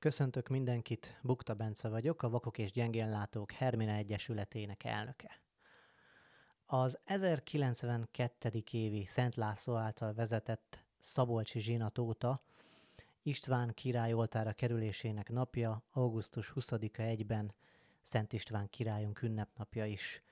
Köszöntök mindenkit, Bukta Bence vagyok, a Vakok és Gyengénlátók Hermina Egyesületének elnöke. Az 1092. évi Szent László által vezetett Szabolcsi zsinat óta István király oltára kerülésének napja, augusztus 20-a egyben Szent István királyunk ünnepnapja is.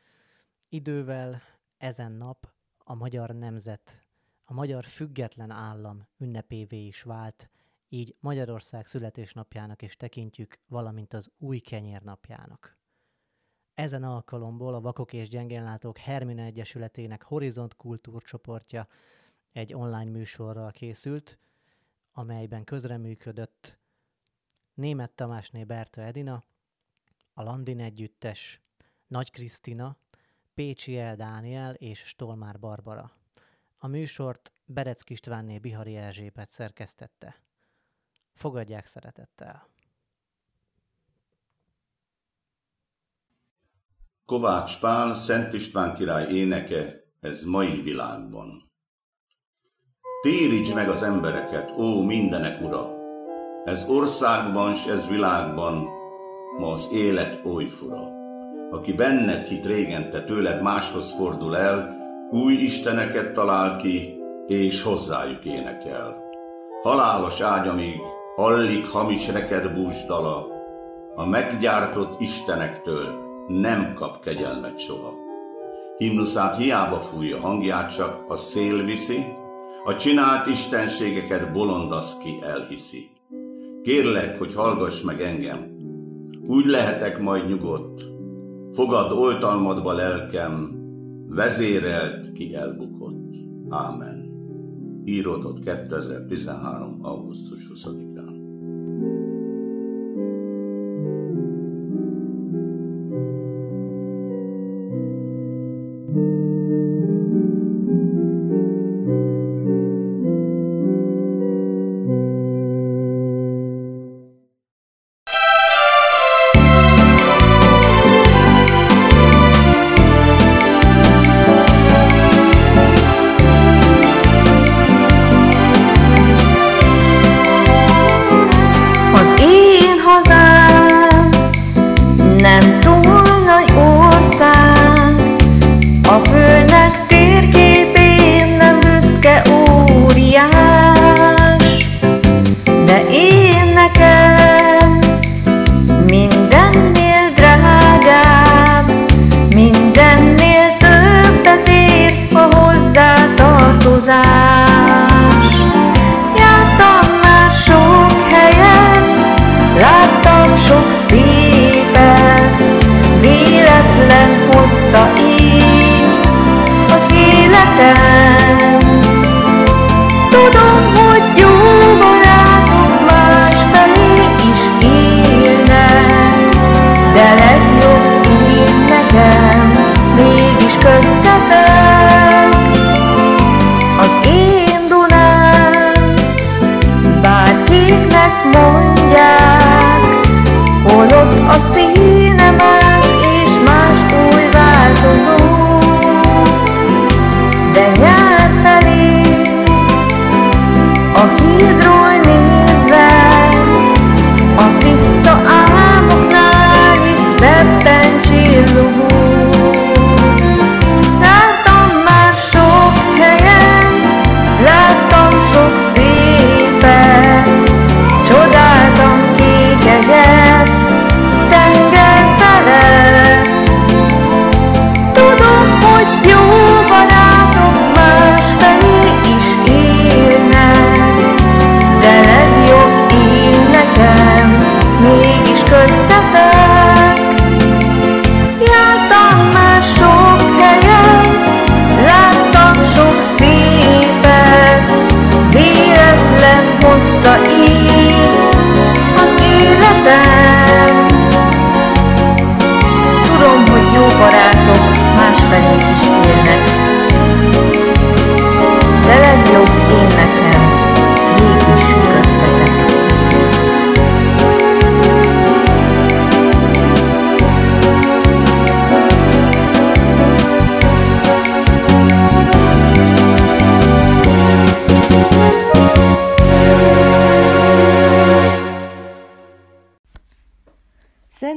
Idővel ezen nap a magyar nemzet, a magyar független állam ünnepévé is vált, így Magyarország születésnapjának is tekintjük, valamint az új kenyér napjának. Ezen alkalomból a Vakok és Gyengénlátók Hermina Egyesületének Horizont kultúrcsoportja egy online műsorral készült, amelyben közreműködött Német Tamásné Berta Edina, a Landin Együttes, Nagy Krisztina, Pécsi El Dániel és Stolmár Barbara. A műsort Berecki Istvánné Bihari Erzsébet szerkesztette. Fogadják szeretettel! Kovács Pál, Szent István király éneke, ez mai világban. Téríts meg az embereket, ó mindenek ura! Ez országban s ez világban, ma az élet oly fura. Aki benned hit régen, te tőled máshoz fordul el, új isteneket talál ki, és hozzájuk énekel. Halálos ágyamig hallik hamis reked búsdala, a meggyártott istenektől nem kap kegyelmet soha. Himnuszát hiába fújja hangját, csak a szél viszi, a csinált istenségeket bolondasz ki elhiszi. Kérlek, hogy hallgass meg engem, úgy lehetek majd nyugodt, fogad oltalmadba lelkem, vezérelt ki elbukott. Ámen. Íródott 2013. augusztus 20-án.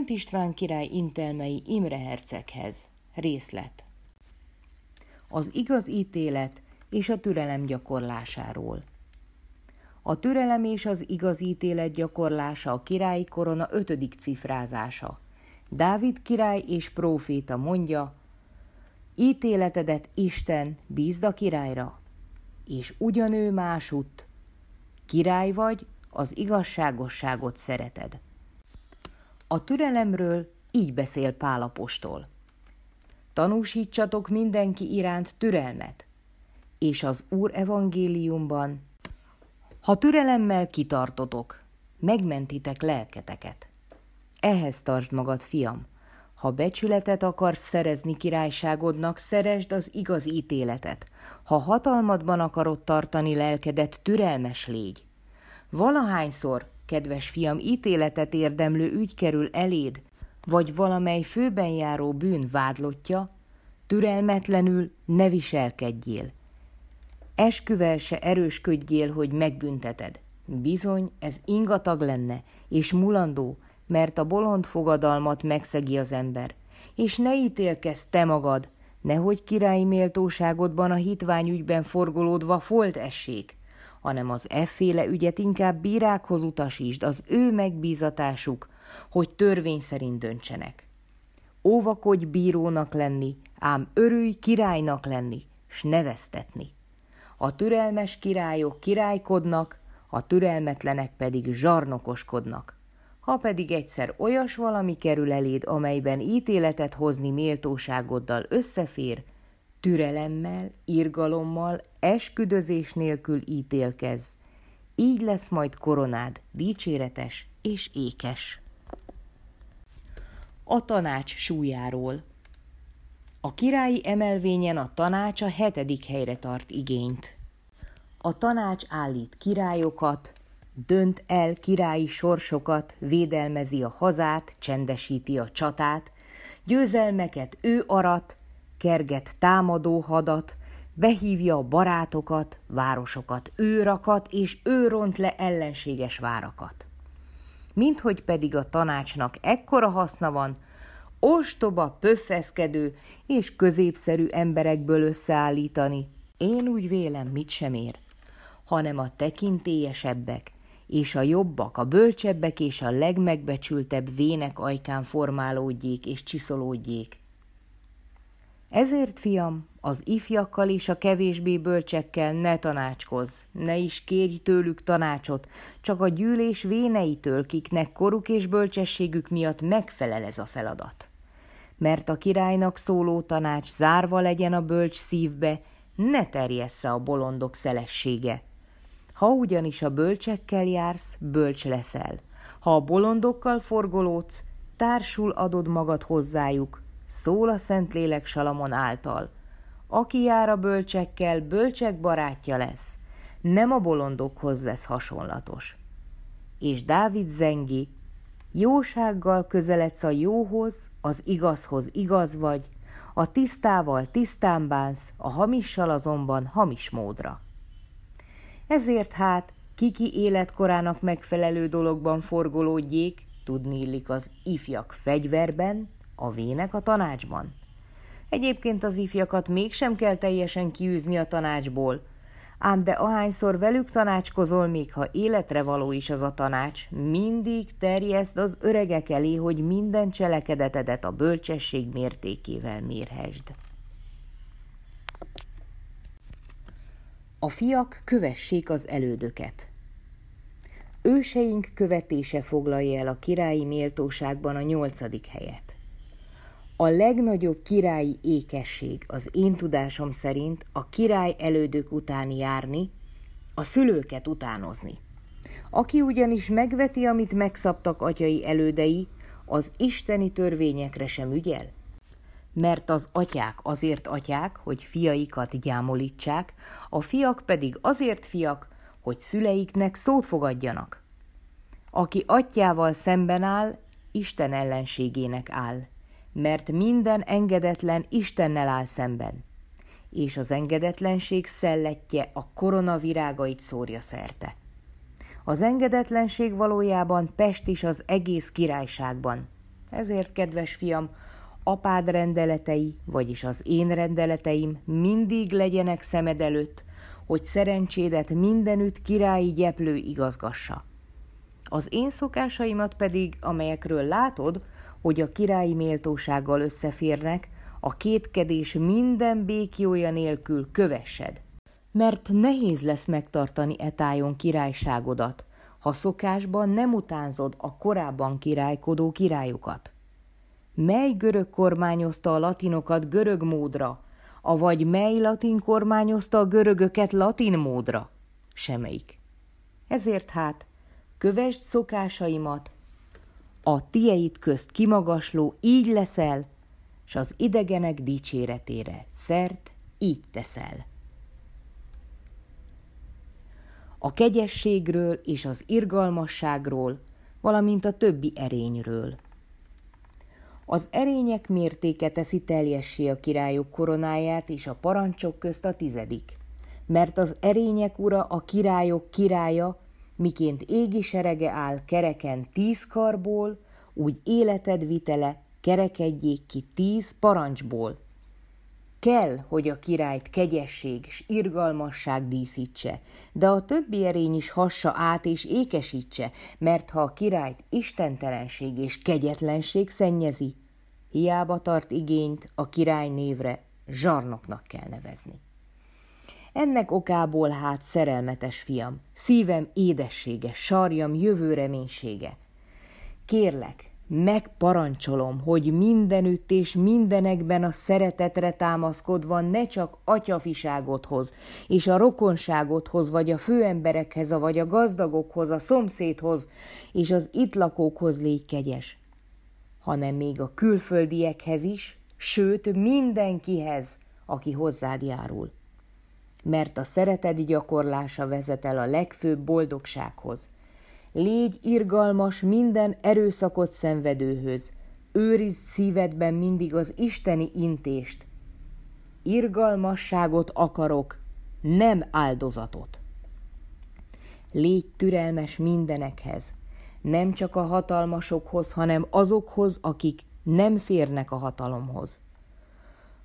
Szent István király intelmei Imre herceghez. Részlet. Az igaz ítélet és a türelem gyakorlásáról. A türelem és az igaz ítélet gyakorlása a királyi korona ötödik cifrázása. Dávid király és próféta mondja, ítéletedet Isten bízd a királyra, és ugyanő másutt, király vagy, az igazságosságot szereted. A türelemről így beszél Pálapostól. Tanúsítsatok mindenki iránt türelmet, és az Úr evangéliumban, ha türelemmel kitartotok, megmentitek lelketeket. Ehhez tartsd magad, fiam, ha becsületet akarsz szerezni királyságodnak, szeresd az igaz ítéletet. Ha hatalmadban akarod tartani lelkedet, türelmes légy. Valahányszor kedves fiam, ítéletet érdemlő ügy kerül eléd, vagy valamely főben járó bűn vádlottja, türelmetlenül ne viselkedjél. Esküvel se erősködjél, hogy megbünteted. Bizony, ez ingatag lenne, és mulandó, mert a bolond fogadalmat megszegi az ember. És ne ítélkezz te magad, nehogy királyi méltóságodban a hitványügyben forgolódva folt essék hanem az efféle ügyet inkább bírákhoz utasítsd, az ő megbízatásuk, hogy törvény szerint döntsenek. Óvakodj bírónak lenni, ám örülj királynak lenni, s neveztetni. A türelmes királyok királykodnak, a türelmetlenek pedig zsarnokoskodnak. Ha pedig egyszer olyas valami kerül eléd, amelyben ítéletet hozni méltóságoddal összefér, türelemmel, irgalommal, esküdözés nélkül ítélkez. Így lesz majd koronád dicséretes és ékes. A tanács súlyáról A királyi emelvényen a tanács a hetedik helyre tart igényt. A tanács állít királyokat, dönt el királyi sorsokat, védelmezi a hazát, csendesíti a csatát, győzelmeket ő arat, kerget támadó hadat, behívja a barátokat, városokat, őrakat, és ő ront le ellenséges várakat. Minthogy pedig a tanácsnak ekkora haszna van, ostoba, pöffeszkedő és középszerű emberekből összeállítani, én úgy vélem, mit sem ér, hanem a tekintélyesebbek, és a jobbak, a bölcsebbek és a legmegbecsültebb vének ajkán formálódjék és csiszolódjék, ezért, fiam, az ifjakkal és a kevésbé bölcsekkel ne tanácskozz, ne is kérj tőlük tanácsot, csak a gyűlés véneitől, kiknek koruk és bölcsességük miatt megfelel ez a feladat. Mert a királynak szóló tanács zárva legyen a bölcs szívbe, ne terjessze a bolondok szelessége. Ha ugyanis a bölcsekkel jársz, bölcs leszel. Ha a bolondokkal forgolódsz, társul adod magad hozzájuk, szól a Szentlélek Salamon által. Aki jár a bölcsekkel, bölcsek barátja lesz, nem a bolondokhoz lesz hasonlatos. És Dávid zengi, jósággal közeledsz a jóhoz, az igazhoz igaz vagy, a tisztával tisztán bánsz, a hamissal azonban hamis módra. Ezért hát kiki életkorának megfelelő dologban forgolódjék, tudni illik az ifjak fegyverben, a vének a tanácsban. Egyébként az ifjakat mégsem kell teljesen kiűzni a tanácsból, ám de ahányszor velük tanácskozol, még ha életre való is az a tanács, mindig terjeszt az öregek elé, hogy minden cselekedetedet a bölcsesség mértékével mérhesd. A fiak kövessék az elődöket. Őseink követése foglalja el a királyi méltóságban a nyolcadik helyet. A legnagyobb királyi ékesség az én tudásom szerint a király elődök után járni, a szülőket utánozni. Aki ugyanis megveti, amit megszabtak atyai elődei, az isteni törvényekre sem ügyel. Mert az atyák azért atyák, hogy fiaikat gyámolítsák, a fiak pedig azért fiak, hogy szüleiknek szót fogadjanak. Aki atyával szemben áll, Isten ellenségének áll mert minden engedetlen Istennel áll szemben, és az engedetlenség szelletje a koronavirágait szórja szerte. Az engedetlenség valójában Pest is az egész királyságban, Ezért, kedves fiam, apád rendeletei, vagyis az én rendeleteim mindig legyenek szemed előtt, hogy szerencsédet mindenütt királyi gyeplő igazgassa. Az én szokásaimat pedig, amelyekről látod, hogy a királyi méltósággal összeférnek, a kétkedés minden békjója nélkül kövessed. Mert nehéz lesz megtartani etájon királyságodat, ha szokásban nem utánzod a korábban királykodó királyokat. Mely görög kormányozta a latinokat görög módra, avagy mely latin kormányozta a görögöket latin módra? Semmelyik. Ezért hát, kövesd szokásaimat, a tieit közt kimagasló így leszel, s az idegenek dicséretére szert így teszel. A kegyességről és az irgalmasságról, valamint a többi erényről. Az erények mértéke teszi teljessé a királyok koronáját és a parancsok közt a tizedik, mert az erények ura a királyok királya, miként égi serege áll kereken tíz karból, úgy életed vitele kerekedjék ki tíz parancsból. Kell, hogy a királyt kegyesség és irgalmasság díszítse, de a többi erény is hassa át és ékesítse, mert ha a királyt istentelenség és kegyetlenség szennyezi, hiába tart igényt a király névre, zsarnoknak kell nevezni. Ennek okából hát szerelmetes fiam, szívem édessége, sarjam jövő reménysége. Kérlek, megparancsolom, hogy mindenütt és mindenekben a szeretetre támaszkodva ne csak atyafiságodhoz és a rokonságodhoz, vagy a főemberekhez, vagy a gazdagokhoz, a szomszédhoz és az itt lakókhoz légy kegyes, hanem még a külföldiekhez is, sőt mindenkihez, aki hozzád járul mert a szeretet gyakorlása vezet el a legfőbb boldogsághoz. Légy irgalmas minden erőszakot szenvedőhöz, őrizd szívedben mindig az isteni intést. Irgalmasságot akarok, nem áldozatot. Légy türelmes mindenekhez, nem csak a hatalmasokhoz, hanem azokhoz, akik nem férnek a hatalomhoz.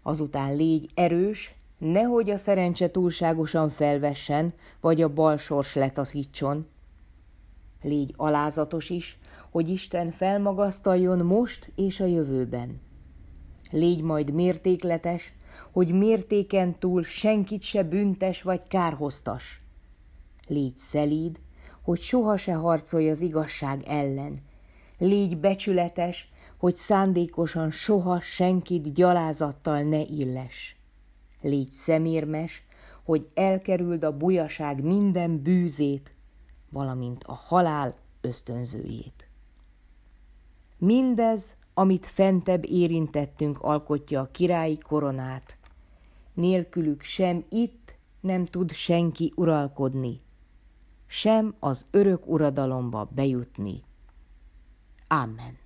Azután légy erős, nehogy a szerencse túlságosan felvessen, vagy a bal sors letaszítson. Légy alázatos is, hogy Isten felmagasztaljon most és a jövőben. Légy majd mértékletes, hogy mértéken túl senkit se büntes vagy kárhoztas. Légy szelíd, hogy soha se harcolj az igazság ellen. Légy becsületes, hogy szándékosan soha senkit gyalázattal ne illes légy szemérmes, hogy elkerüld a bujaság minden bűzét, valamint a halál ösztönzőjét. Mindez, amit fentebb érintettünk, alkotja a királyi koronát. Nélkülük sem itt nem tud senki uralkodni, sem az örök uradalomba bejutni. Amen.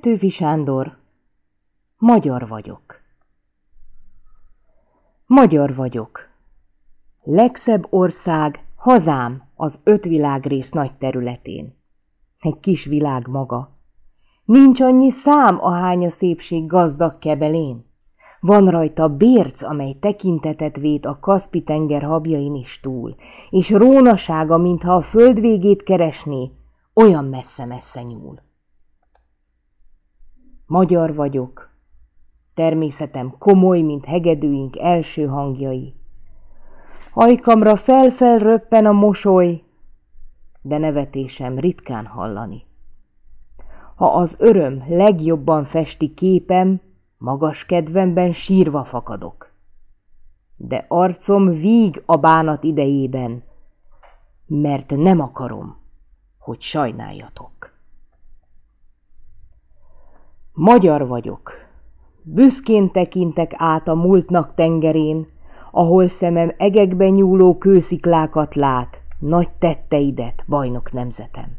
Petőfi Sándor, magyar vagyok. Magyar vagyok. Legszebb ország, hazám az öt világrész nagy területén. Egy kis világ maga. Nincs annyi szám, ahány a szépség gazdag kebelén. Van rajta bérc, amely tekintetet vét a Kaszpi-tenger habjain is túl, és rónasága, mintha a föld végét keresné, olyan messze-messze nyúl. Magyar vagyok. Természetem komoly, mint hegedűink első hangjai. Ajkamra fel-fel röppen a mosoly, de nevetésem ritkán hallani. Ha az öröm legjobban festi képem, magas kedvemben sírva fakadok. De arcom víg a bánat idejében, mert nem akarom, hogy sajnáljatok. Magyar vagyok. Büszkén tekintek át a múltnak tengerén, ahol szemem egekben nyúló kősziklákat lát, nagy tetteidet, bajnok nemzetem.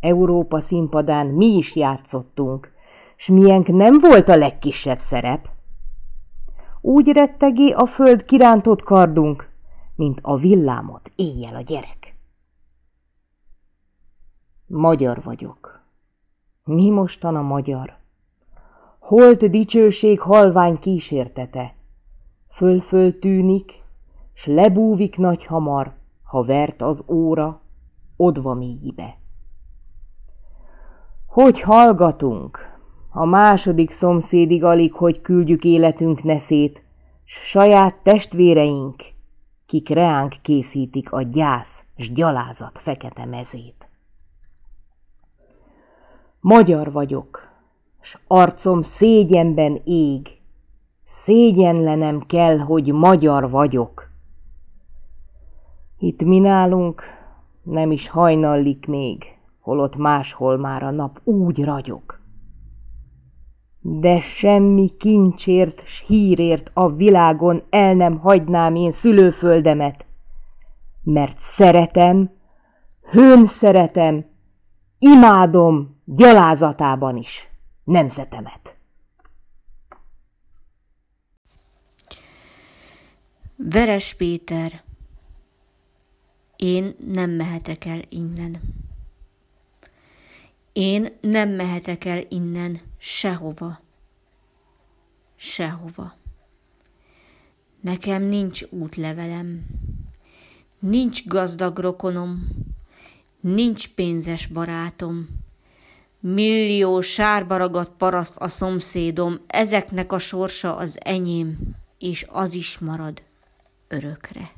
Európa színpadán mi is játszottunk, s miénk nem volt a legkisebb szerep. Úgy rettegé a föld kirántott kardunk, mint a villámot éjjel a gyerek. Magyar vagyok. Mi mostan a magyar? Holt dicsőség halvány kísértete. Föl-föl tűnik, s lebúvik nagy hamar, ha vert az óra, odva mélyibe. Hogy hallgatunk? A második szomszédig alig, hogy küldjük életünk neszét, s saját testvéreink, kik reánk készítik a gyász s gyalázat fekete mezét. Magyar vagyok, s arcom szégyenben ég, szégyenlenem kell, hogy magyar vagyok. Itt mi nálunk nem is hajnallik még, holott máshol már a nap úgy ragyog. De semmi kincsért s hírért a világon el nem hagynám én szülőföldemet, mert szeretem, hőn szeretem, imádom gyalázatában is nemzetemet. Veres Péter, én nem mehetek el innen. Én nem mehetek el innen sehova. Sehova. Nekem nincs útlevelem, nincs gazdag rokonom, nincs pénzes barátom, millió sárba ragadt paraszt a szomszédom, ezeknek a sorsa az enyém, és az is marad örökre.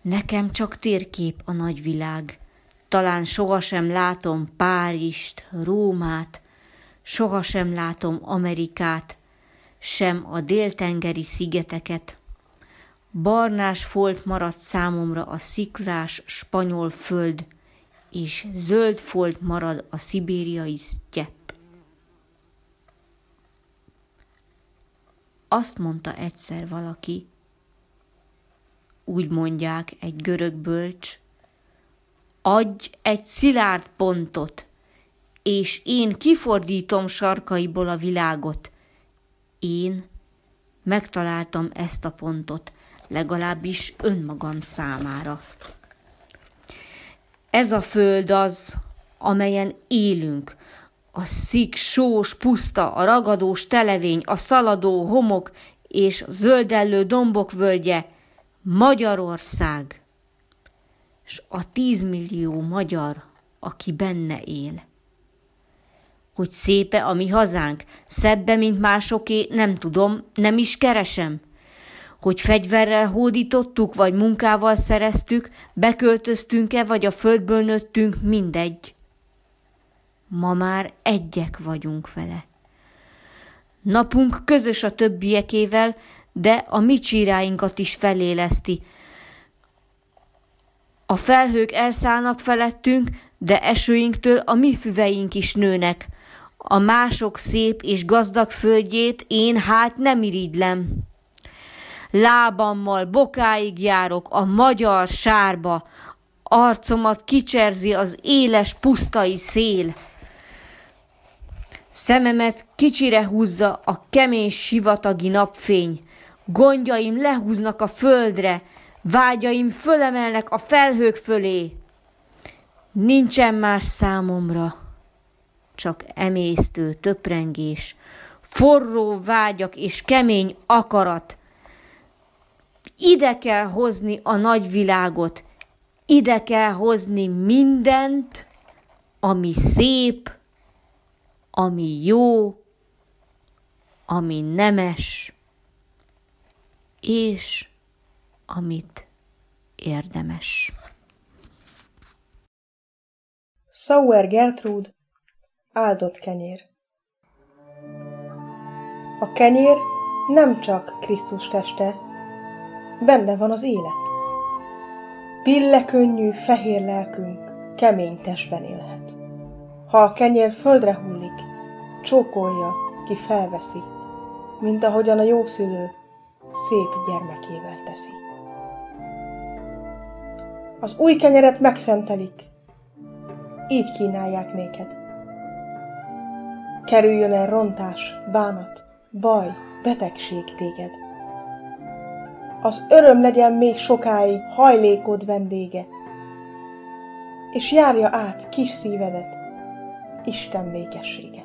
Nekem csak térkép a nagyvilág, talán sohasem látom Párizst, Rómát, sohasem látom Amerikát, sem a déltengeri szigeteket. Barnás folt maradt számomra a sziklás spanyol föld, és zöld folt marad a szibériai sztyepp. Azt mondta egyszer valaki, úgy mondják egy görög bölcs, adj egy szilárd pontot, és én kifordítom sarkaiból a világot. Én megtaláltam ezt a pontot, legalábbis önmagam számára. Ez a föld az, amelyen élünk, a szik, sós, puszta, a ragadós televény, a szaladó homok és zöldellő dombok völgye, Magyarország, és a tízmillió magyar, aki benne él. Hogy szépe a mi hazánk, szebbe, mint másoké, nem tudom, nem is keresem. Hogy fegyverrel hódítottuk, vagy munkával szereztük, beköltöztünk-e, vagy a földből nőttünk, mindegy. Ma már egyek vagyunk vele. Napunk közös a többiekével, de a mi csíráinkat is feléleszti. A felhők elszállnak felettünk, de esőinktől a mi füveink is nőnek. A mások szép és gazdag földjét én hát nem irigylem. Lábammal bokáig járok a magyar sárba, arcomat kicserzi az éles pusztai szél. Szememet kicsire húzza a kemény sivatagi napfény, gondjaim lehúznak a földre, vágyaim fölemelnek a felhők fölé. Nincsen más számomra, csak emésztő töprengés, forró vágyak és kemény akarat. Ide kell hozni a nagyvilágot, ide kell hozni mindent, ami szép, ami jó, ami nemes, és amit érdemes. Sauer Gertrud, áldott kenyér. A kenyér nem csak Krisztus teste, benne van az élet. Pillekönnyű, fehér lelkünk kemény testben élhet. Ha a kenyér földre hullik, csókolja, ki felveszi, mint ahogyan a jószülő szép gyermekével teszi. Az új kenyeret megszentelik, így kínálják néked. Kerüljön el rontás, bánat, baj, betegség téged. Az öröm legyen még sokáig hajlékod vendége, és járja át kis szívedet Isten békessége.